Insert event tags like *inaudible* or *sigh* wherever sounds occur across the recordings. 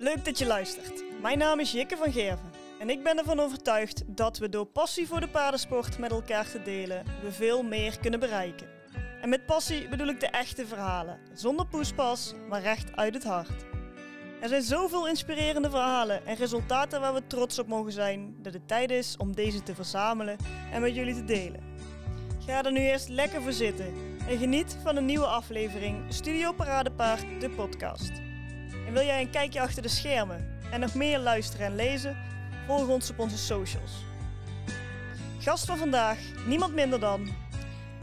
Leuk dat je luistert. Mijn naam is Jikke van Gerven en ik ben ervan overtuigd dat we door passie voor de paardensport met elkaar te delen, we veel meer kunnen bereiken. En met passie bedoel ik de echte verhalen, zonder poespas, maar recht uit het hart. Er zijn zoveel inspirerende verhalen en resultaten waar we trots op mogen zijn, dat het tijd is om deze te verzamelen en met jullie te delen. Ga er nu eerst lekker voor zitten en geniet van een nieuwe aflevering Studio Paradepaard, de podcast. En wil jij een kijkje achter de schermen en nog meer luisteren en lezen? Volg ons op onze socials. Gast van vandaag, niemand minder dan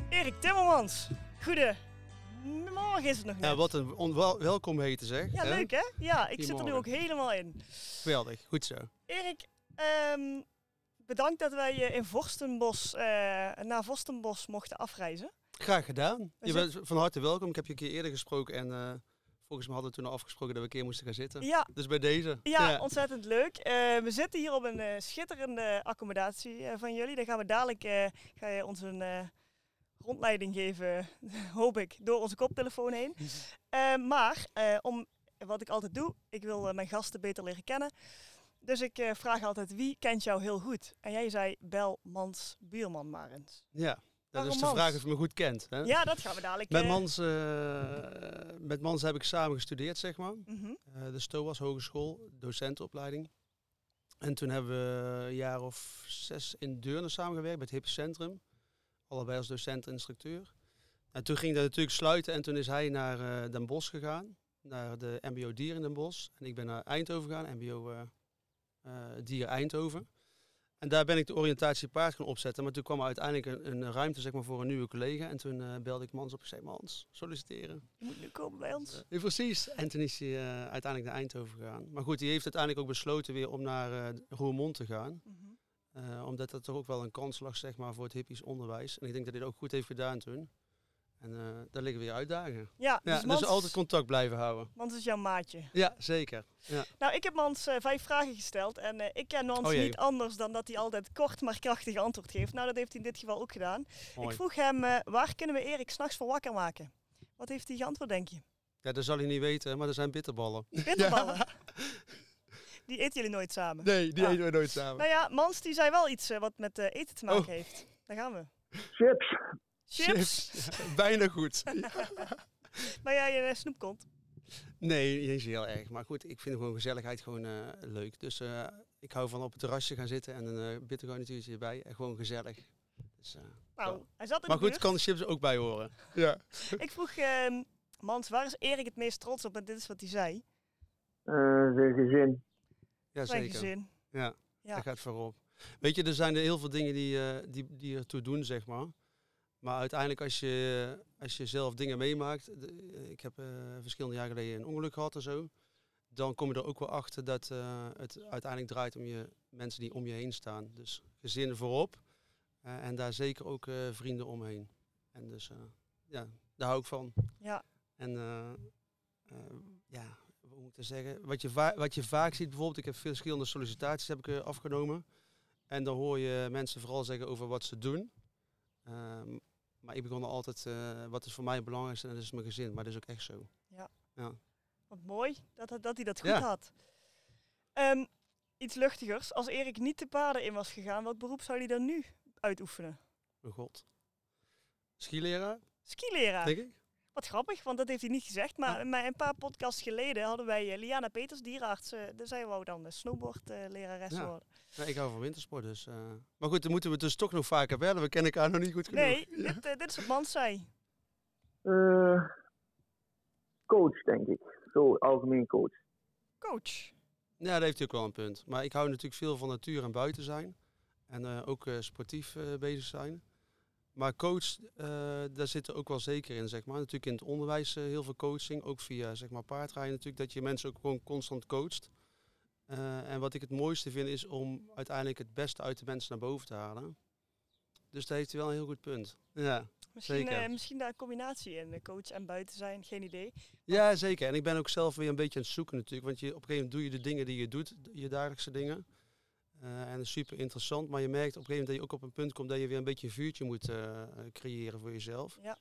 Erik Timmermans. Goedemorgen is het nog net. Ja, wat een welkom heten zeg. Ja, leuk hè? Ja, ik zit er nu ook helemaal in. Geweldig, goed zo. Erik, ehm, bedankt dat wij je in Vorstenbos, eh, naar Vorstenbos mochten afreizen. Graag gedaan. Je bent van harte welkom. Ik heb je een keer eerder gesproken en eh, volgens mij hadden we toen al afgesproken dat we een keer moesten gaan zitten. Ja, Dus bij deze. Ja, ontzettend leuk. Eh, we zitten hier op een eh, schitterende accommodatie eh, van jullie. Daar gaan we dadelijk ga je ons een rondleiding geven, *laughs* hoop ik, door onze koptelefoon heen. *laughs* Maar om wat ik altijd doe, ik wil mijn gasten beter leren kennen. Dus ik vraag altijd, wie kent jou heel goed? En jij zei, bel Mans Buurman maar eens. Ja, dat is de vraag of je me goed kent. Hè? Ja, dat gaan we dadelijk... Met, eh, Mans, eh, met Mans heb ik samen gestudeerd, zeg maar. mhm. Eh, de STOAS Hogeschool, docentenopleiding. En toen hebben we een jaar of zes in Deurne samengewerkt bij het Hip Centrum. Allebei als docent en instructeur. En toen ging dat natuurlijk sluiten en toen is hij naar Den Bosch gegaan. Naar de MBO Dier in Den Bosch. En ik ben naar Eindhoven gegaan, MBO eh, Dier Eindhoven. En daar ben ik de oriëntatie paard gaan opzetten. Maar toen kwam er uiteindelijk een, een ruimte zeg maar, voor een nieuwe collega. En toen eh, belde ik Mans op. Ik zei, Mans, solliciteren. Je moet nu komen bij ons. Ja, precies. En toen is hij eh, uiteindelijk naar Eindhoven gegaan. Maar goed, die heeft uiteindelijk ook besloten weer om naar eh Roermond te gaan. Mhm. Omdat dat toch ook wel een kans lag zeg maar, voor het hippies onderwijs. En ik denk dat hij ook goed heeft gedaan toen. En eh, daar liggen weer uitdagingen. Ja, Ja, dus Mans, dus altijd contact blijven houden. Mans is jouw maatje. Ja, zeker. Ja. Nou, ik heb Mans eh, vijf vragen gesteld en eh, ik ken Mans Oh niet anders dan dat hij altijd kort maar krachtig antwoord geeft. Nou, dat heeft hij in dit geval ook gedaan. Mooi. Ik vroeg hem, waar kunnen we Erik s'nachts voor wakker maken? Wat heeft hij geantwoord, denk je? ja, dat zal hij niet weten, maar er zijn bitterballen. Bitterballen. *laughs* Die eten jullie nooit samen. Nee, die Ah. eten we nooit samen. Nou ja, Mans die zei wel iets wat met eh, eten te maken Oh. heeft. Daar gaan we. Chips. Chips. Chips. *laughs* Bijna goed. *laughs* Maar ja, je eh, snoepkont. Nee, niet eens heel erg. Maar goed, ik vind gewoon gezelligheid gewoon eh, leuk. Dus eh, ik hou van op het terrasje gaan zitten en een uh, bittergarnituurtje erbij. En gewoon gezellig. Dus, eh, Nou, hij zat in Maar de goed, kan de chips er ook bij horen. *laughs* Ja. Ik vroeg ehm, Mans, waar is Erik het meest trots op? En dit is wat hij zei. Eh, zijn gezin. Ja, Zijn zeker. gezin. Ja, Ja. dat gaat voorop. Weet je, er zijn er heel veel dingen die, eh, die, die ertoe doen, zeg maar. Maar uiteindelijk als je, als je zelf dingen meemaakt... de- ik heb eh, verschillende jaren geleden een ongeluk gehad en zo. Dan kom je er ook wel achter dat eh, het uiteindelijk draait om je mensen die om je heen staan. Dus gezinnen voorop. eh, en daar zeker ook eh, vrienden omheen. En dus, eh, ja, daar hou ik van. Ja. En eh, eh, ja, hoe moet ik dat zeggen? Wat je, wat je vaak ziet, bijvoorbeeld, ik heb veel verschillende sollicitaties heb ik, eh, afgenomen. En dan hoor je mensen vooral zeggen over wat ze doen. Ehm, maar ik begon altijd, eh, wat is voor mij het belangrijkste, en dat is mijn gezin. Maar dat is ook echt zo. Ja. Ja. Wat mooi dat, dat, hij dat goed Ja. had. Ehm, iets luchtigers. Als Erik niet de paarden in was gegaan, wat beroep zou hij dan nu uitoefenen? Mijn god. Skileraar, Skileraar. denk ik. Wat grappig, want dat heeft hij niet gezegd. Maar maar een paar podcasts geleden hadden wij eh, Liana Peters, dierenarts. eh daar zij wou dan de snowboardlerares Ja. worden. Ik hou van wintersport, dus... eh, Maar goed, dan moeten we dus toch nog vaker bellen. We kennen elkaar nog niet goed genoeg. Nee, dit, eh, dit is wat Mans zei. Eh, coach, denk ik. Zo, algemeen coach. Coach. Ja, dat heeft hij ook wel een punt. Maar ik hou natuurlijk veel van natuur en buiten zijn. En eh, ook eh, sportief eh, bezig zijn. Maar coach, eh, daar zit er ook wel zeker in, zeg maar. Natuurlijk in het onderwijs eh, heel veel coaching. Ook via, zeg maar, paardrijden natuurlijk. Dat je mensen ook gewoon constant coacht. Eh, en wat ik het mooiste vind, is om uiteindelijk het beste uit de mensen naar boven te halen. Dus daar heeft hij wel een heel goed punt. Ja. Misschien, Zeker. misschien daar een combinatie in. Coach en buiten zijn, geen idee. Ja, zeker. En ik ben ook zelf weer een beetje aan het zoeken natuurlijk. Want je, op een gegeven moment doe je de dingen die je doet, je dagelijkse dingen. Eh, en super interessant. Maar je merkt op een gegeven moment dat je ook op een punt komt dat je weer een beetje een vuurtje moet eh, creëren voor jezelf. Ja.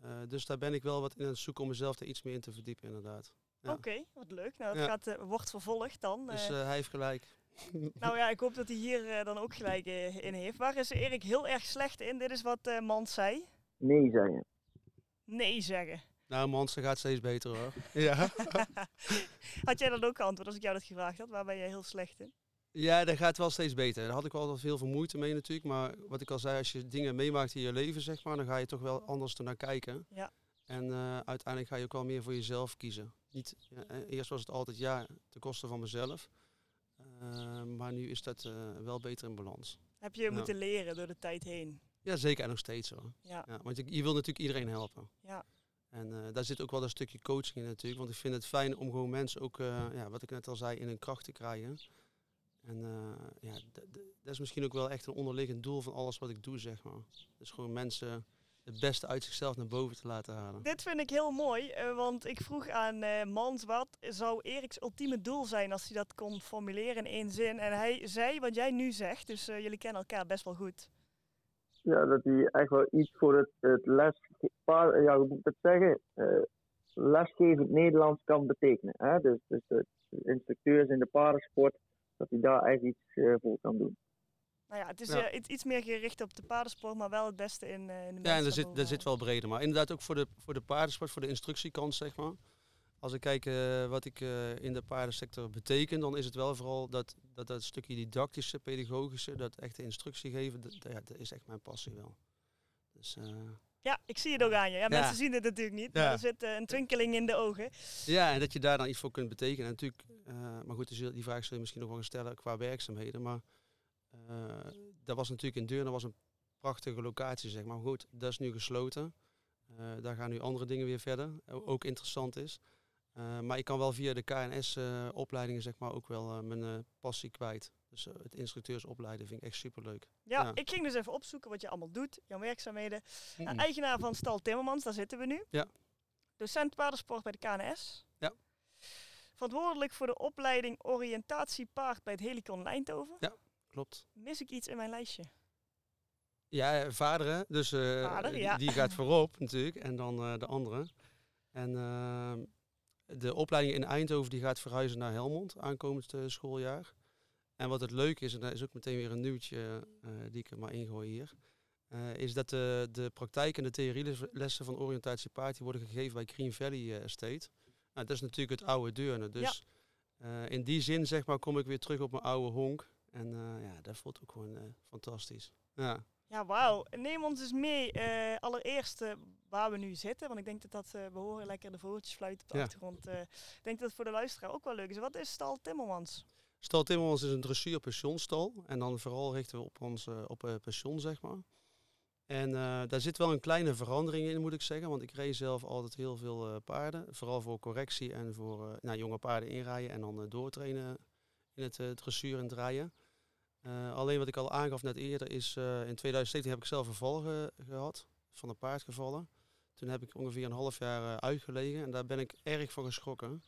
Eh, dus daar ben ik wel wat in aan het zoeken om mezelf er iets meer in te verdiepen inderdaad. Ja. Oké, wat leuk. Nou, dat Ja. gaat, wordt vervolgd dan. Dus hij heeft gelijk. *laughs* nou ja, ik hoop dat hij hier dan ook gelijk in heeft. Waar is Erik heel erg slecht in? Dit is wat eh Mans zei. Nee zeggen. Nee zeggen. Nou, Monster gaat steeds beter hoor. *laughs* Ja. *laughs* had jij dat ook geantwoord als ik jou dat gevraagd had? Waar ben jij heel slecht in? Ja, dat gaat wel steeds beter. Daar had ik wel altijd heel veel moeite mee natuurlijk. Maar wat ik al zei, als je dingen meemaakt in je leven, zeg maar, dan ga je toch wel anders ernaar kijken. Ja. En eh, uiteindelijk ga je ook wel meer voor jezelf kiezen. Niet, ja, eh, eerst was het altijd ja, ten koste van mezelf. Eh, maar nu is dat wel beter in balans. Heb je moeten leren door de tijd heen? Ja, zeker en nog steeds hoor. Ja. Ja, want je, je wil natuurlijk iedereen helpen. Ja. En daar zit ook wel een stukje coaching in natuurlijk. Want ik vind het fijn om gewoon mensen ook, ja, wat ik net al zei, in hun kracht te krijgen. En eh, ja, dat is misschien ook wel echt een onderliggend doel van alles wat ik doe, zeg maar. Dus gewoon mensen het beste uit zichzelf naar boven te laten halen. Dit vind ik heel mooi, eh, want ik vroeg aan eh, Mans wat zou Eriks ultieme doel zijn als hij dat kon formuleren in één zin. En hij zei wat jij nu zegt, dus eh, jullie kennen elkaar best wel goed. Ja, dat hij echt wel iets voor het, het les, pa- ja, hoe moet ik dat zeggen? Eh, lesgevend Nederlands kan betekenen. Hè? Dus, dus de instructeurs in de paardensport, dat hij daar echt iets eh, voor kan doen. Nou ja, het is Ja. eh, iets, iets meer gericht op de paardensport, maar wel het beste in, eh, in de Ja, en mensen dat zit, dat zit wel breder. Maar inderdaad ook voor de, voor de paardensport, voor de instructiekant, zeg maar. Als ik kijk wat ik eh, in de paardensector beteken, dan is het wel vooral dat, dat, dat stukje didactische, pedagogische, dat echte instructie geven, dat, ja, dat is echt mijn passie wel. Dus eh, Ja, ik zie het ook aan je. Ja, Ja. Mensen zien het natuurlijk niet, maar er zit eh, een twinkeling in de ogen. ja, en dat je daar dan iets voor kunt betekenen. En natuurlijk, eh, maar goed, dus die vraag zul je misschien nog wel stellen qua werkzaamheden. Maar eh, dat was natuurlijk in Deurne was een prachtige locatie, zeg maar. Maar goed, dat is nu gesloten. Daar gaan nu andere dingen weer verder. Ook interessant is. Maar ik kan wel via de KNS-opleidingen zeg maar ook wel mijn passie kwijt. Dus eh, het instructeursopleiden vind ik echt superleuk. Ja, Ja. ik ging dus even opzoeken wat je allemaal doet, jouw werkzaamheden. Nou, Mm. eigenaar van Stal Timmermans, daar zitten we nu. Ja. Docent paardensport bij de KNS. Ja. Verantwoordelijk voor de opleiding oriëntatie paard bij het Helicon in Eindhoven. Klopt. Mis ik iets in mijn lijstje? Ja, eh, vader hè. Dus eh, Vader, die- ja. die gaat voorop natuurlijk. En dan de andere. En ehm, de opleiding in Eindhoven die gaat verhuizen naar Helmond aankomend schooljaar. En wat het leuke is, en dat is ook meteen weer een nieuwtje eh, die ik er maar ingooi hier. eh, is dat de, de praktijk en de theorielessen van oriëntatie paard die worden gegeven bij Green Valley eh, Estate. Nou, dat is natuurlijk het oude Deurne. Dus in die zin zeg maar kom ik weer terug op mijn oude honk. En ja, dat voelt ook gewoon fantastisch. Ja. Ja, wauw. Neem ons eens mee, allereerst waar we nu zitten. Want ik denk dat dat, we horen lekker de vogeltjes fluiten op de Ja. achtergrond. ik denk dat het voor de luisteraar ook wel leuk is. Wat is Stal Timmermans? Stal Timmermans is een dressuur pensionstal. En dan vooral richten we op ons eh, op eh, pensioen, zeg maar. En eh, daar zit wel een kleine verandering in, moet ik zeggen. Want ik reed zelf altijd heel veel paarden. Vooral voor correctie en voor nou, jonge paarden inrijden en dan doortrainen in het dressuur en draaien. Alleen wat ik al aangaf net eerder is, in 2017 heb ik zelf een val ge- gehad, van een paard gevallen. Toen heb ik ongeveer een half jaar uitgelegen en daar ben ik erg van geschrokken.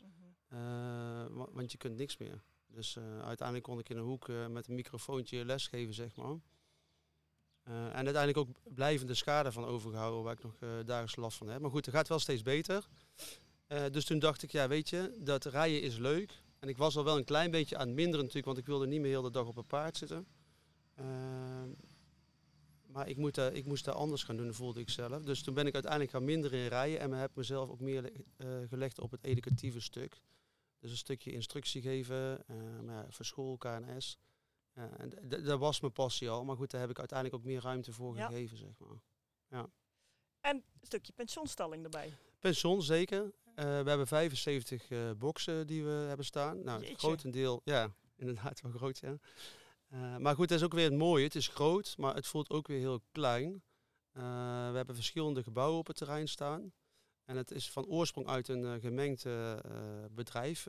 Wa- want je kunt niks meer. Dus eh, uiteindelijk kon ik in een hoek eh, met een microfoontje lesgeven, zeg maar. Eh, en uiteindelijk ook blijvende schade van overgehouden, waar ik nog dagelijks last van heb. Maar goed, het gaat wel steeds beter. Dus toen dacht ik, ja, weet je, dat rijden is leuk. En ik was al wel een klein beetje aan het minderen natuurlijk, want ik wilde niet meer heel de dag op een paard zitten. Maar ik, moet, daar- ik moest daar anders gaan doen, voelde ik zelf. Dus toen ben ik uiteindelijk gaan minderen in rijden en heb mezelf ook meer gelegd op het educatieve stuk. Dus een stukje instructie geven, eh, maar ja, voor school, KNS. En dat was mijn passie al, maar goed, daar heb ik uiteindelijk ook meer ruimte voor Ja. gegeven, zeg maar. En een stukje pensioenstalling erbij. Pension zeker. Eh, we hebben 75 eh boksen die we hebben staan. Nou, het grotendeel, ja, *laughs* inderdaad wel groot, ja. Eh, maar goed, dat is ook weer het mooie. Het is groot, maar het voelt ook weer heel klein. We hebben verschillende gebouwen op het terrein staan. En het is van oorsprong uit een eh, gemengd eh, eh, bedrijf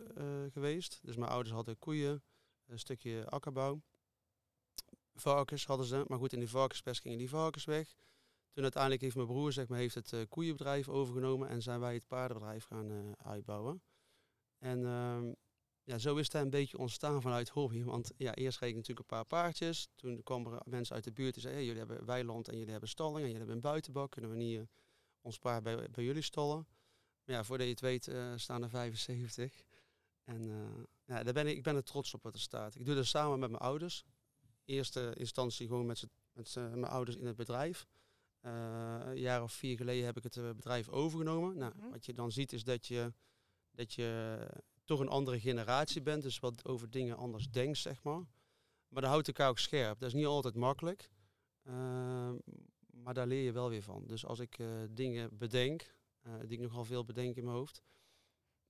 geweest. Dus mijn ouders hadden koeien, een stukje akkerbouw. Varkens hadden ze, maar goed, in die varkenspest gingen die varkens weg. Toen uiteindelijk heeft mijn broer zeg maar, heeft het koeienbedrijf overgenomen en zijn wij het paardenbedrijf gaan uitbouwen. En ehm, ja, zo is het een beetje ontstaan vanuit hobby. Want ja, eerst reed ik natuurlijk een paar paardjes. Toen kwamen er mensen uit de buurt die zeiden, hey, jullie hebben weiland en jullie hebben stalling en jullie hebben een buitenbak. Kunnen we niet ons paard bij, bij jullie stallen? Maar ja, voordat je het weet uh, staan er 75. En ja, daar ben ik, ik ben er trots op wat er staat. Ik doe dat samen met mijn ouders. Eerste instantie gewoon met, met mijn ouders in het bedrijf. een jaar of vier geleden heb ik het bedrijf overgenomen. Nou, mhm. Wat je dan ziet is dat je, dat je toch een andere generatie bent. Dus wat over dingen anders denkt, zeg maar. Maar dat houdt elkaar ook scherp. Dat is niet altijd makkelijk. Maar daar leer je wel weer van. Dus als ik uh, dingen bedenk, uh, die ik nogal veel bedenk in mijn hoofd.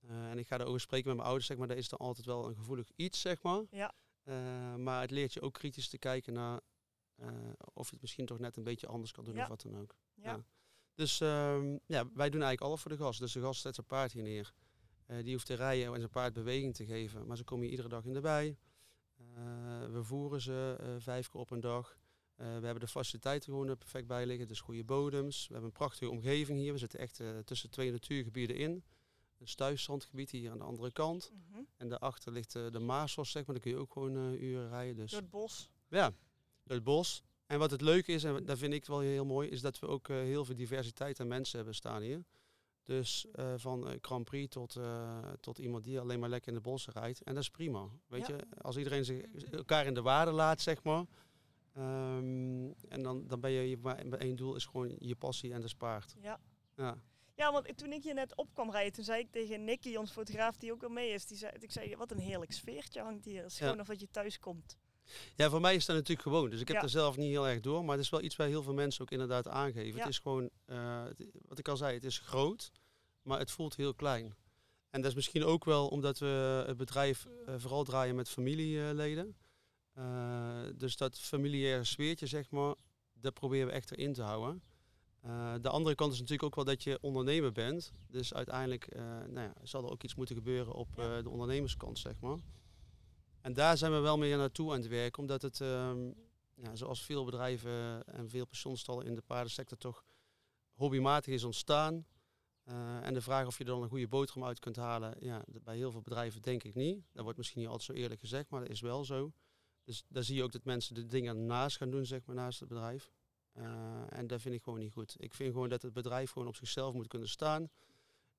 Uh, en ik ga erover spreken met mijn ouders, zeg maar, daar is dan altijd wel een gevoelig iets, zeg maar. Ja. maar het leert je ook kritisch te kijken naar of je het misschien toch net een beetje anders kan doen of wat dan ook. Ja. ja. Dus um, ja, wij doen eigenlijk alles voor de gast. Dus de gast zet zijn paard hier neer. die hoeft te rijden en zijn paard beweging te geven. Maar ze komen hier iedere dag in de bij. we voeren ze vijf keer op een dag. Eh, we hebben de faciliteiten gewoon er perfect bij liggen. Dus goede bodems. We hebben een prachtige omgeving hier. We zitten echt uh, tussen twee natuurgebieden in. Een stuifzandgebied hier aan de andere kant. Mhm. En daarachter ligt uh, de Maasos, zeg maar. Daar kun je ook gewoon uren rijden. Dus. Door het bos. Ja, door het bos. En wat het leuke is, en dat vind ik wel heel mooi, is dat we ook heel veel diversiteit aan mensen hebben staan hier. Dus van Grand Prix tot, tot iemand die alleen maar lekker in de bossen rijdt. En dat is prima. Weet je, als iedereen zich, elkaar in de waarde laat, zeg maar Ehm, en dan, dan ben je met één doel is gewoon je passie en de spaart. Ja. Ja. Ja, want toen ik hier net op kwam rijden, toen zei ik tegen Nicky, ons fotograaf die ook wel mee is, die zei, ik zei, wat een heerlijk sfeertje hangt hier. Het is gewoon of dat je thuis komt. Ja, voor mij is dat natuurlijk gewoon. Dus ik heb er zelf niet heel erg door. Maar het is wel iets waar heel veel mensen ook inderdaad aangeven. Het is gewoon, uh, wat ik al zei, het is groot, maar het voelt heel klein. En dat is misschien ook wel omdat we het bedrijf uh, vooral draaien met familieleden. Uh, dus dat familiaire sfeertje, zeg maar, dat proberen we echt erin te houden. Uh, de andere kant is natuurlijk ook wel dat je ondernemer bent. Dus uiteindelijk uh, nou ja, zal er ook iets moeten gebeuren op de ondernemerskant, zeg maar. En daar zijn we wel mee naartoe aan het werken, omdat het, ehm, ja, zoals veel bedrijven en veel pensioenstallen in de paardensector toch hobbymatig is ontstaan. en de vraag of je er dan een goede boterham uit kunt halen, ja, bij heel veel bedrijven denk ik niet. Dat wordt misschien niet altijd zo eerlijk gezegd, maar dat is wel zo. Dus daar zie je ook dat mensen de dingen naast gaan doen, zeg maar, naast het bedrijf. Uh, en dat vind ik gewoon niet goed. Ik vind gewoon dat het bedrijf gewoon op zichzelf moet kunnen staan.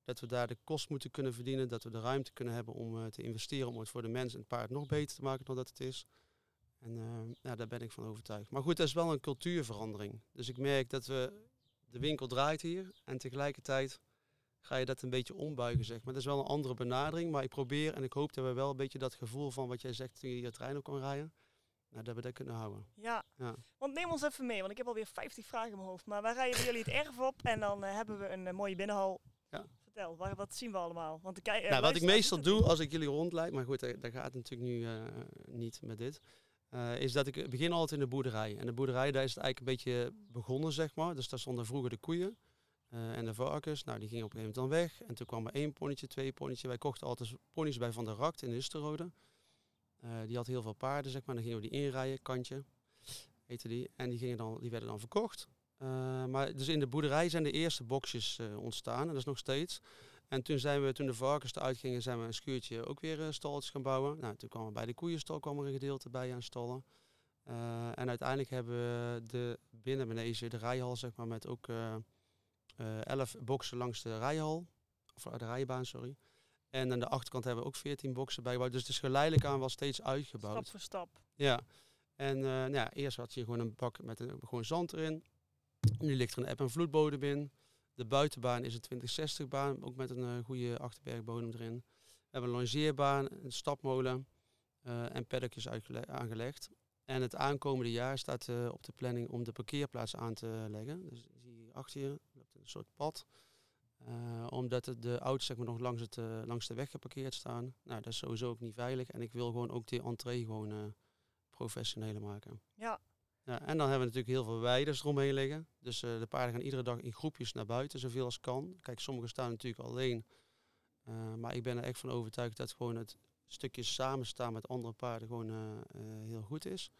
Dat we daar de kost moeten kunnen verdienen. Dat we de ruimte kunnen hebben om uh, te investeren om het voor de mens en het paard nog beter te maken dan dat het is. En uh, ja, daar ben ik van overtuigd. Maar goed, dat is wel een cultuurverandering. Dus ik merk dat we de winkel draait hier. En tegelijkertijd ga je dat een beetje ombuigen, zeg maar. Dat is wel een andere benadering, maar ik probeer en ik hoop dat we wel een beetje dat gevoel van wat jij zegt toen je hier trein ook kon rijden, nou, dat we dat kunnen houden. Ja. ja. want neem ons even mee, want ik heb alweer 50 vragen in mijn hoofd. Maar waar rijden jullie het *laughs* erf op en dan uh, hebben we een uh, mooie binnenhal. Ja. Vertel, waar, wat zien we allemaal? Want de uh, nou, wat ik meestal doe als ik jullie rondleid, maar goed, dat, gaat natuurlijk nu niet met dit. is dat ik begin altijd in de boerderij. En de boerderij, daar is het eigenlijk een beetje begonnen, zeg maar. Dus daar stonden vroeger de koeien. Uh, en de varkens, nou die gingen op een gegeven moment dan weg. En toen kwam er één ponnetje, twee ponnetje. Wij kochten altijd ponies bij Van der Rakt in Usterode. Uh, die had heel veel paarden, zeg maar. Dan gingen we die inrijden, kantje, heette die. En die, gingen dan, die werden dan verkocht. Uh, maar dus in de boerderij zijn de eerste boxjes ontstaan. En dat is nog steeds. En toen zijn we, toen de varkens eruit gingen, zijn we een schuurtje ook weer stalletjes gaan bouwen. Nou, toen kwam er bij de koeienstal kwam een gedeelte bij aan stallen. en uiteindelijk hebben we de binnenmanege, de rijhal, zeg maar, met ook 11 eh, boxen langs de rijhal. Of eh, de rijbaan, sorry. En aan de achterkant hebben we ook 14 boxen bijgebouwd. Dus het is geleidelijk aan wel steeds uitgebouwd. Stap voor stap. Ja. En uh, nou ja, eerst had je gewoon een bak met een, gewoon zand erin. Nu ligt er een app en vloedbodem in. De buitenbaan is een 2060 baan, ook met een uh, goede achterbergbodem erin. We hebben een longeerbaan, een stapmolen uh, en paddokjes aangelegd. En het aankomende jaar staat op de planning om de parkeerplaats aan te leggen. Dus die achter je soort pad. Uh, omdat het de auto's zeg maar, nog langs, het, uh, langs de weg geparkeerd staan. Nou, dat is sowieso ook niet veilig. En ik wil gewoon ook die entree gewoon uh, professioneler maken. Ja. ja. En dan hebben we natuurlijk heel veel weiders eromheen liggen. Dus de paarden gaan iedere dag in groepjes naar buiten, zoveel als kan. Kijk, sommigen staan natuurlijk alleen. maar ik ben er echt van overtuigd dat gewoon het stukje samenstaan met andere paarden gewoon heel goed is.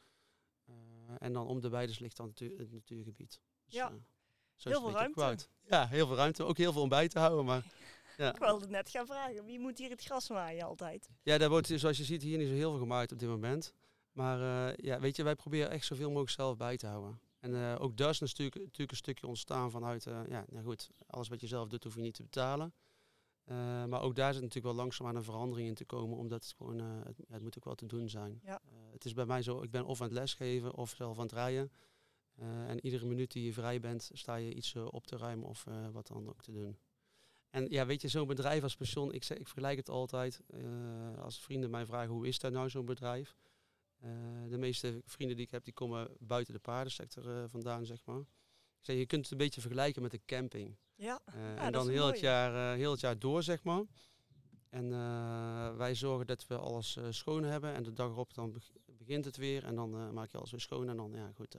en dan om de weiders ligt dan het natuurgebied. Dus, ja heel veel ruimte. Ja, heel veel ruimte. Ook heel veel om bij te houden. Maar, *laughs* ja. Ik wilde net gaan vragen, wie moet hier het gras maaien altijd? Ja, daar wordt zoals je ziet hier niet zo heel veel gemaaid op dit moment. Maar uh, ja, weet je, wij proberen echt zoveel mogelijk zelf bij te houden. En uh, ook dat is natuurlijk, natuurlijk een stukje ontstaan vanuit, uh, ja, nou goed, alles wat je zelf doet hoef je niet te betalen. Eh, maar ook daar zit natuurlijk wel langzaam aan een verandering in te komen, omdat het gewoon, eh, het, het moet ook wel te doen zijn. Ja. Eh, het is bij mij zo, ik ben of aan het lesgeven of zelf aan het rijden. Eh, en iedere minuut die je vrij bent, sta je iets eh, op te ruimen of eh, wat dan ook te doen. En ja, weet je, zo'n bedrijf als pension, ik, zeg, ik vergelijk het altijd. als vrienden mij vragen, hoe is dat nou zo'n bedrijf? De meeste vrienden die ik heb, die komen buiten de paardensector vandaan, zeg maar. Ik zeg, je kunt het een beetje vergelijken met een camping. Ja, *laughs* dat en dan heel het, jaar, heel het jaar door, zeg maar. En wij zorgen dat we alles schoon hebben. En de dag erop dan beg- begint het weer. En dan maak je alles weer schoon. En dan, ja, goed.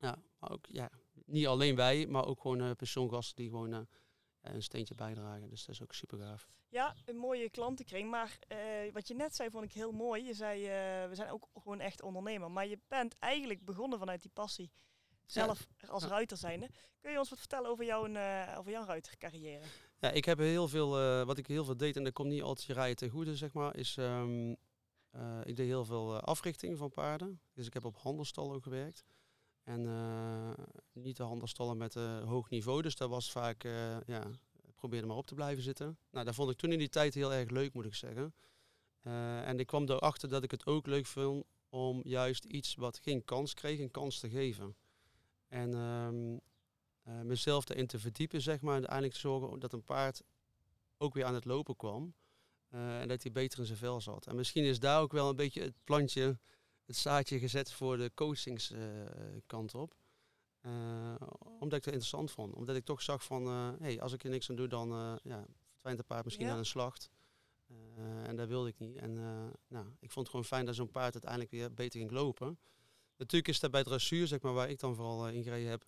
Ja, maar ook, ja, niet alleen wij, maar ook gewoon eh pensioengasten die gewoon eh, ja, een steentje bijdragen. Dus dat is ook super gaaf. Ja, een mooie klantenkring. Maar eh, wat je net zei vond ik heel mooi. Je zei, eh, we zijn ook gewoon echt ondernemer. Maar je bent eigenlijk begonnen vanuit die passie. Zelf als ruiter zijnde. Kun je ons wat vertellen over jouw, eh, over jouw ruitercarrière? Ja, ik heb heel veel, eh, wat ik heel veel deed, en dat komt niet altijd je rijden ten goede, zeg maar, is, ehm, eh, ik deed heel veel eh, africhting van paarden. Dus ik heb op handelstallen ook gewerkt. En eh, niet de handelstallen met eh, hoog niveau, dus dat was vaak, eh, ja, probeerde maar op te blijven zitten. Nou, dat vond ik toen in die tijd heel erg leuk, moet ik zeggen. En ik kwam erachter dat ik het ook leuk vond om juist iets wat geen kans kreeg, een kans te geven. En ehm, eh, mezelf erin te verdiepen, zeg maar. En uiteindelijk te zorgen dat een paard ook weer aan het lopen kwam. en dat hij beter in zijn vel zat. En misschien is daar ook wel een beetje het plantje, het zaadje gezet voor de coachingskant op. Eh, omdat ik het interessant vond. Omdat ik toch zag van, hé, hey, als ik er niks aan doe, dan eh, ja, verdwijnt het paard misschien Ja. aan een slacht. Eh, en dat wilde ik niet. En eh, nou, ik vond het gewoon fijn dat zo'n paard uiteindelijk weer beter ging lopen. Natuurlijk is dat bij dressuur, zeg maar, waar ik dan vooral eh, in gereden heb,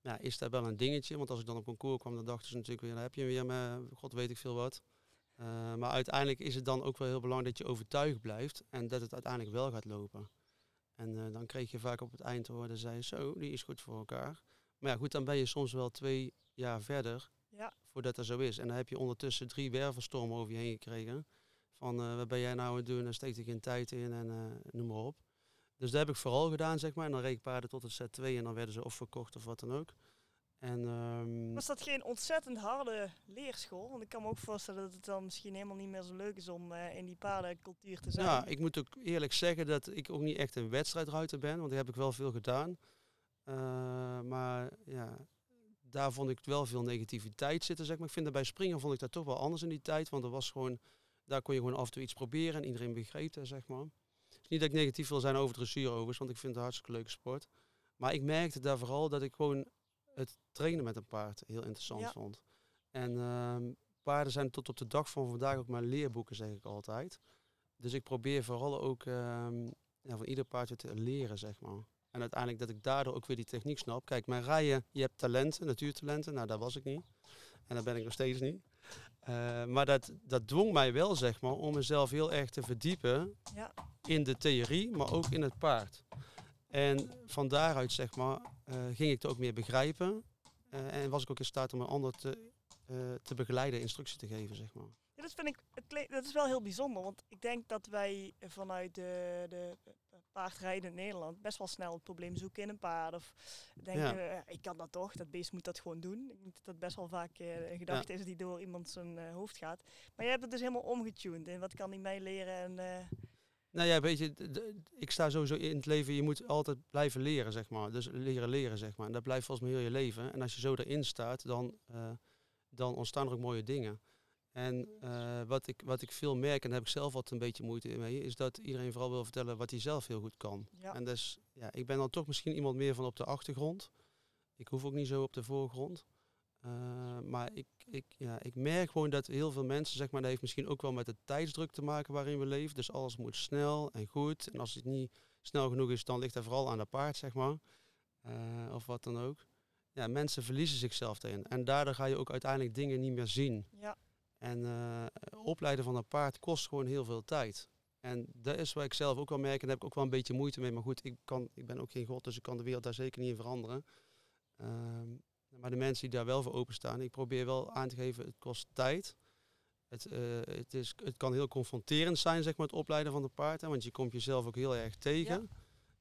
ja, is dat wel een dingetje. Want als ik dan op concours kwam, dan dachten ze natuurlijk weer, dan heb je weer met, god weet ik veel wat. Eh, maar uiteindelijk is het dan ook wel heel belangrijk dat je overtuigd blijft en dat het uiteindelijk wel gaat lopen. En eh, dan kreeg je vaak op het eind te horen, zei zo, die is goed voor elkaar. Maar ja, goed, dan ben je soms wel twee jaar verder Ja, voordat dat zo is. En dan heb je ondertussen drie wervelstormen over je heen gekregen. Van, eh, wat ben jij nou aan het doen? En steekt er geen tijd in en noem maar op. Dus dat heb ik vooral gedaan, zeg maar. En dan reed ik paarden tot het set 2 en dan werden ze of verkocht of wat dan ook. En ehm, Was dat geen ontzettend harde leerschool? Want ik kan me ook voorstellen dat het dan misschien helemaal niet meer zo leuk is om eh, in die paardencultuur te zijn. Ja, ik moet ook eerlijk zeggen dat ik ook niet echt een wedstrijdruiter ben, want die heb ik wel veel gedaan. Eh, maar ja, daar vond ik wel veel negativiteit zitten, zeg maar. Ik vind dat bij springen vond ik dat toch wel anders in die tijd, want er was gewoon, daar kon je gewoon af en toe iets proberen en iedereen begreep dat, zeg maar. Het is niet dat ik negatief wil zijn over dressuur overigens, want ik vind het een hartstikke leuke sport. Maar ik merkte daar vooral dat ik gewoon het trainen met een paard heel interessant Ja. vond. En ehm, paarden zijn tot op de dag van vandaag ook maar leerboeken, zeg ik altijd. Dus ik probeer vooral ook ehm, ja, van ieder paardje te leren, zeg maar. En uiteindelijk dat ik daardoor ook weer die techniek snap. Kijk, mijn rijden, je hebt talenten, natuurtalenten. Nou, daar was ik niet. En daar ben ik nog steeds niet. Eh, maar dat, dat dwong mij wel, zeg maar, om mezelf heel erg te verdiepen Ja. in de theorie, maar ook in het paard. En van daaruit, zeg maar, eh, ging ik het ook meer begrijpen. Eh, en was ik ook in staat om een ander te, eh, te begeleiden, instructie te geven, zeg maar. Ja, dat vind ik, het dat is wel heel bijzonder. Want ik denk dat wij vanuit de, de paardrijden in Nederland best wel snel het probleem zoeken in een paard. Of denken, ik kan dat toch, dat beest moet dat gewoon doen. Ik denk dat dat best wel vaak eh, een gedachte is die door iemand zijn hoofd gaat. Maar je hebt het dus helemaal omgetuned. En wat kan hij mij leren? En, Nou ja, weet je, ik sta sowieso in het leven, je moet altijd blijven leren, zeg maar. Dus leren leren, zeg maar. En dat blijft volgens mij heel je leven. En als je zo erin staat, dan, eh, dan ontstaan er ook mooie dingen. En eh, wat, ik, wat ik veel merk, en daar heb ik zelf altijd een beetje moeite mee, is dat iedereen vooral wil vertellen wat hij zelf heel goed kan. ja. En dus, ja, ik ben dan toch misschien iemand meer van op de achtergrond. Ik hoef ook niet zo op de voorgrond. Eh, maar ik, ik, ja, ik merk gewoon dat heel veel mensen, zeg maar, dat heeft misschien ook wel met de tijdsdruk te maken waarin we leven. Dus alles moet snel en goed. En als het niet snel genoeg is, dan ligt dat vooral aan de paard, zeg maar. Eh, of wat dan ook. Ja, mensen verliezen zichzelf erin. En daardoor ga je ook uiteindelijk dingen niet meer zien. ja. En eh, opleiden van een paard kost gewoon heel veel tijd. En dat is waar ik zelf ook wel merk, en daar heb ik ook wel een beetje moeite mee. Maar goed, ik, kan, ik ben ook geen god, dus ik kan de wereld daar zeker niet in veranderen. Ehm, maar de mensen die daar wel voor openstaan, ik probeer wel aan te geven, het kost tijd. Het, eh, het, is, het kan heel confronterend zijn, zeg maar, het opleiden van een paard. Hè, want je komt jezelf ook heel erg tegen.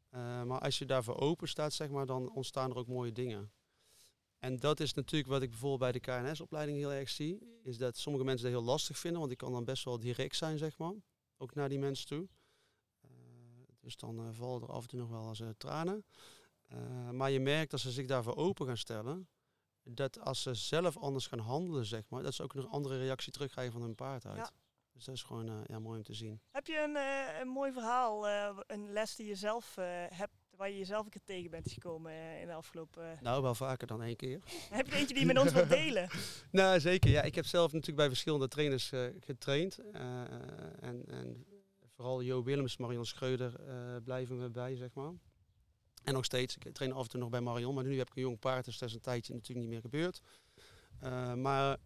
Eh, maar als je daarvoor open staat, zeg maar, dan ontstaan er ook mooie dingen. En dat is natuurlijk wat ik bijvoorbeeld bij de KNS-opleiding heel erg zie. Is dat sommige mensen dat heel lastig vinden. Want ik kan dan best wel direct zijn, zeg maar. Ook naar die mensen toe. Uh, dus dan vallen er af en toe nog wel eens tranen. maar je merkt dat ze zich daarvoor open gaan stellen. Dat als ze zelf anders gaan handelen, zeg maar. Dat ze ook nog een andere reactie terugkrijgen van hun paard uit. Ja. Dus dat is gewoon ja, mooi om te zien. Heb je een, een mooi verhaal, een les die je zelf hebt waar je jezelf een keer tegen bent gekomen eh, in de afgelopen... Nou, wel vaker dan één keer. *laughs* heb je eentje die je met ons wilt delen? *laughs* nou, zeker. Ja, ik heb zelf natuurlijk bij verschillende trainers getraind. En, en vooral Jo Willems, Marion Schreuder blijven we bij, zeg maar. En nog steeds. Ik train af en toe nog bij Marion, maar nu heb ik een jong paard, dus dat is een tijdje natuurlijk niet meer gebeurd. maar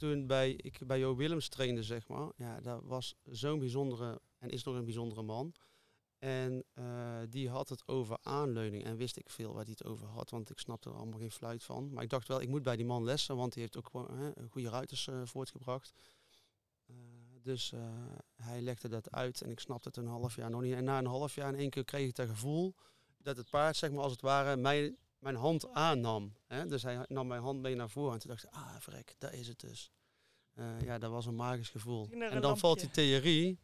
toen bij, ik bij Jo Willems trainde, zeg maar, ja, dat was zo'n bijzondere en is nog een bijzondere man. En uh, die had het over aanleuning. En wist ik veel waar hij het over had, want ik snapte er allemaal geen fluit van. Maar ik dacht wel, ik moet bij die man lessen, want die heeft ook hè, goede ruiters uh, voortgebracht. Dus hij legde dat uit en ik snapte het een half jaar nog niet. En na een half jaar in één keer kreeg ik het gevoel dat het paard, zeg maar als het ware, mijn, mijn hand aannam. Hè? Dus hij nam mijn hand mee naar voren en toen dacht ik, ah vrek, daar is het dus. ja, dat was een magisch gevoel. En dan valt die theorie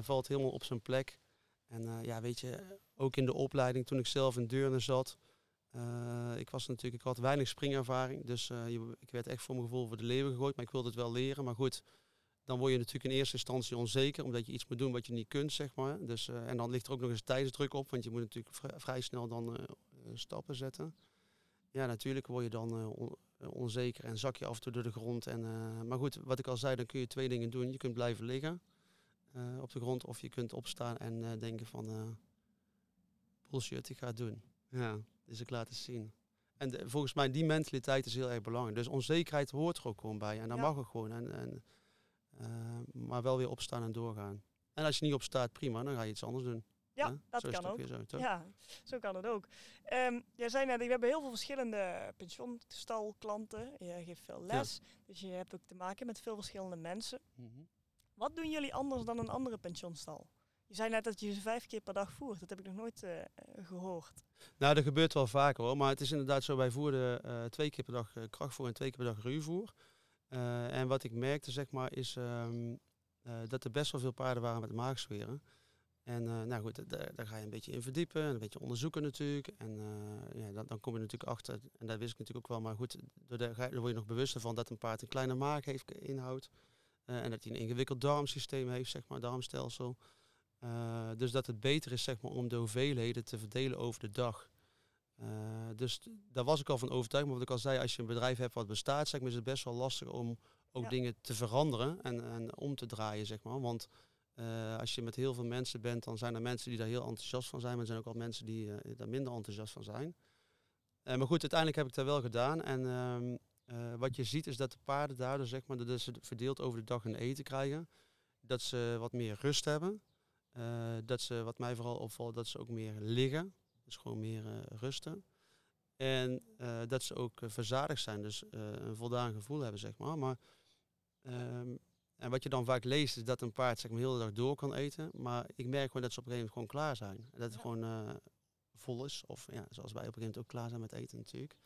valt helemaal op zijn plek. En uh, ja, weet je, ook in de opleiding toen ik zelf in Deurne zat. Ik was natuurlijk, ik had weinig springervaring. Dus ik werd echt voor mijn gevoel voor de leeuwen gegooid. Maar ik wilde het wel leren. Maar goed, dan word je natuurlijk in eerste instantie onzeker. Omdat je iets moet doen wat je niet kunt, zeg maar. Dus, en dan ligt er ook nog eens tijdsdruk op. Want je moet natuurlijk vrij snel dan stappen zetten. Ja, natuurlijk word je dan on onzeker en zak je af en toe door de grond. En, maar goed, wat ik al zei, dan kun je twee dingen doen. Je kunt blijven liggen. Uh, op de grond. Of je kunt opstaan en uh, denken van uh, bullshit, ik ga het doen. Ja, dus ik laat het zien. En de, volgens mij die mentaliteit is heel erg belangrijk. Dus onzekerheid hoort er ook gewoon bij. En dat ja. mag ook gewoon. En, en, maar wel weer opstaan en doorgaan. En als je niet opstaat, prima, dan ga je iets anders doen. Ja, dat zo kan ook. Zo, ja, zo kan het ook. Um, jij zei net, we hebben heel veel verschillende pensioenstalklanten. Je geeft veel les, ja. dus je hebt ook te maken met veel verschillende mensen. Mm -hmm. Wat doen jullie anders dan een andere pensionstal? Je zei net dat je ze vijf keer per dag voert. Dat heb ik nog nooit uh, gehoord. Nou, dat gebeurt wel vaker hoor. Maar het is inderdaad zo, wij voerden uh, twee keer per dag krachtvoer en twee keer per dag ruwvoer. En wat ik merkte, zeg maar, is um, dat er best wel veel paarden waren met maagzweren. En nou goed, daar, ga je een beetje in verdiepen en een beetje onderzoeken natuurlijk. En ja, dan, dan, kom je natuurlijk achter, en dat wist ik natuurlijk ook wel, maar goed, daar, word je nog bewuster van dat een paard een kleine maag heeft, inhoudt. Uh, en dat hij een ingewikkeld darmsysteem heeft, zeg maar, darmstelsel. Dus dat het beter is zeg maar, om de hoeveelheden te verdelen over de dag. Uh, dus daar was ik al van overtuigd. Maar wat ik al zei, als je een bedrijf hebt wat bestaat, zeg maar, is het best wel lastig om ook ja. dingen te veranderen en, en om te draaien. Zeg maar. Want als je met heel veel mensen bent, dan zijn er mensen die daar heel enthousiast van zijn. Maar er zijn ook al mensen die daar minder enthousiast van zijn. maar goed, uiteindelijk heb ik dat wel gedaan. En ehm, uh, wat je ziet is dat de paarden daardoor, zeg maar, dat ze verdeeld over de dag hun eten krijgen. Dat ze wat meer rust hebben. Uh, dat ze, wat mij vooral opvalt, dat ze ook meer liggen. Dus gewoon meer uh, rusten. En dat ze ook verzadigd zijn, dus een voldaan gevoel hebben, zeg maar. maar um, en wat je dan vaak leest, is dat een paard zeg maar, heel de dag door kan eten. Maar ik merk gewoon dat ze op een gegeven moment gewoon klaar zijn. Dat het gewoon vol is. Of ja, zoals wij op een gegeven moment ook klaar zijn met eten natuurlijk.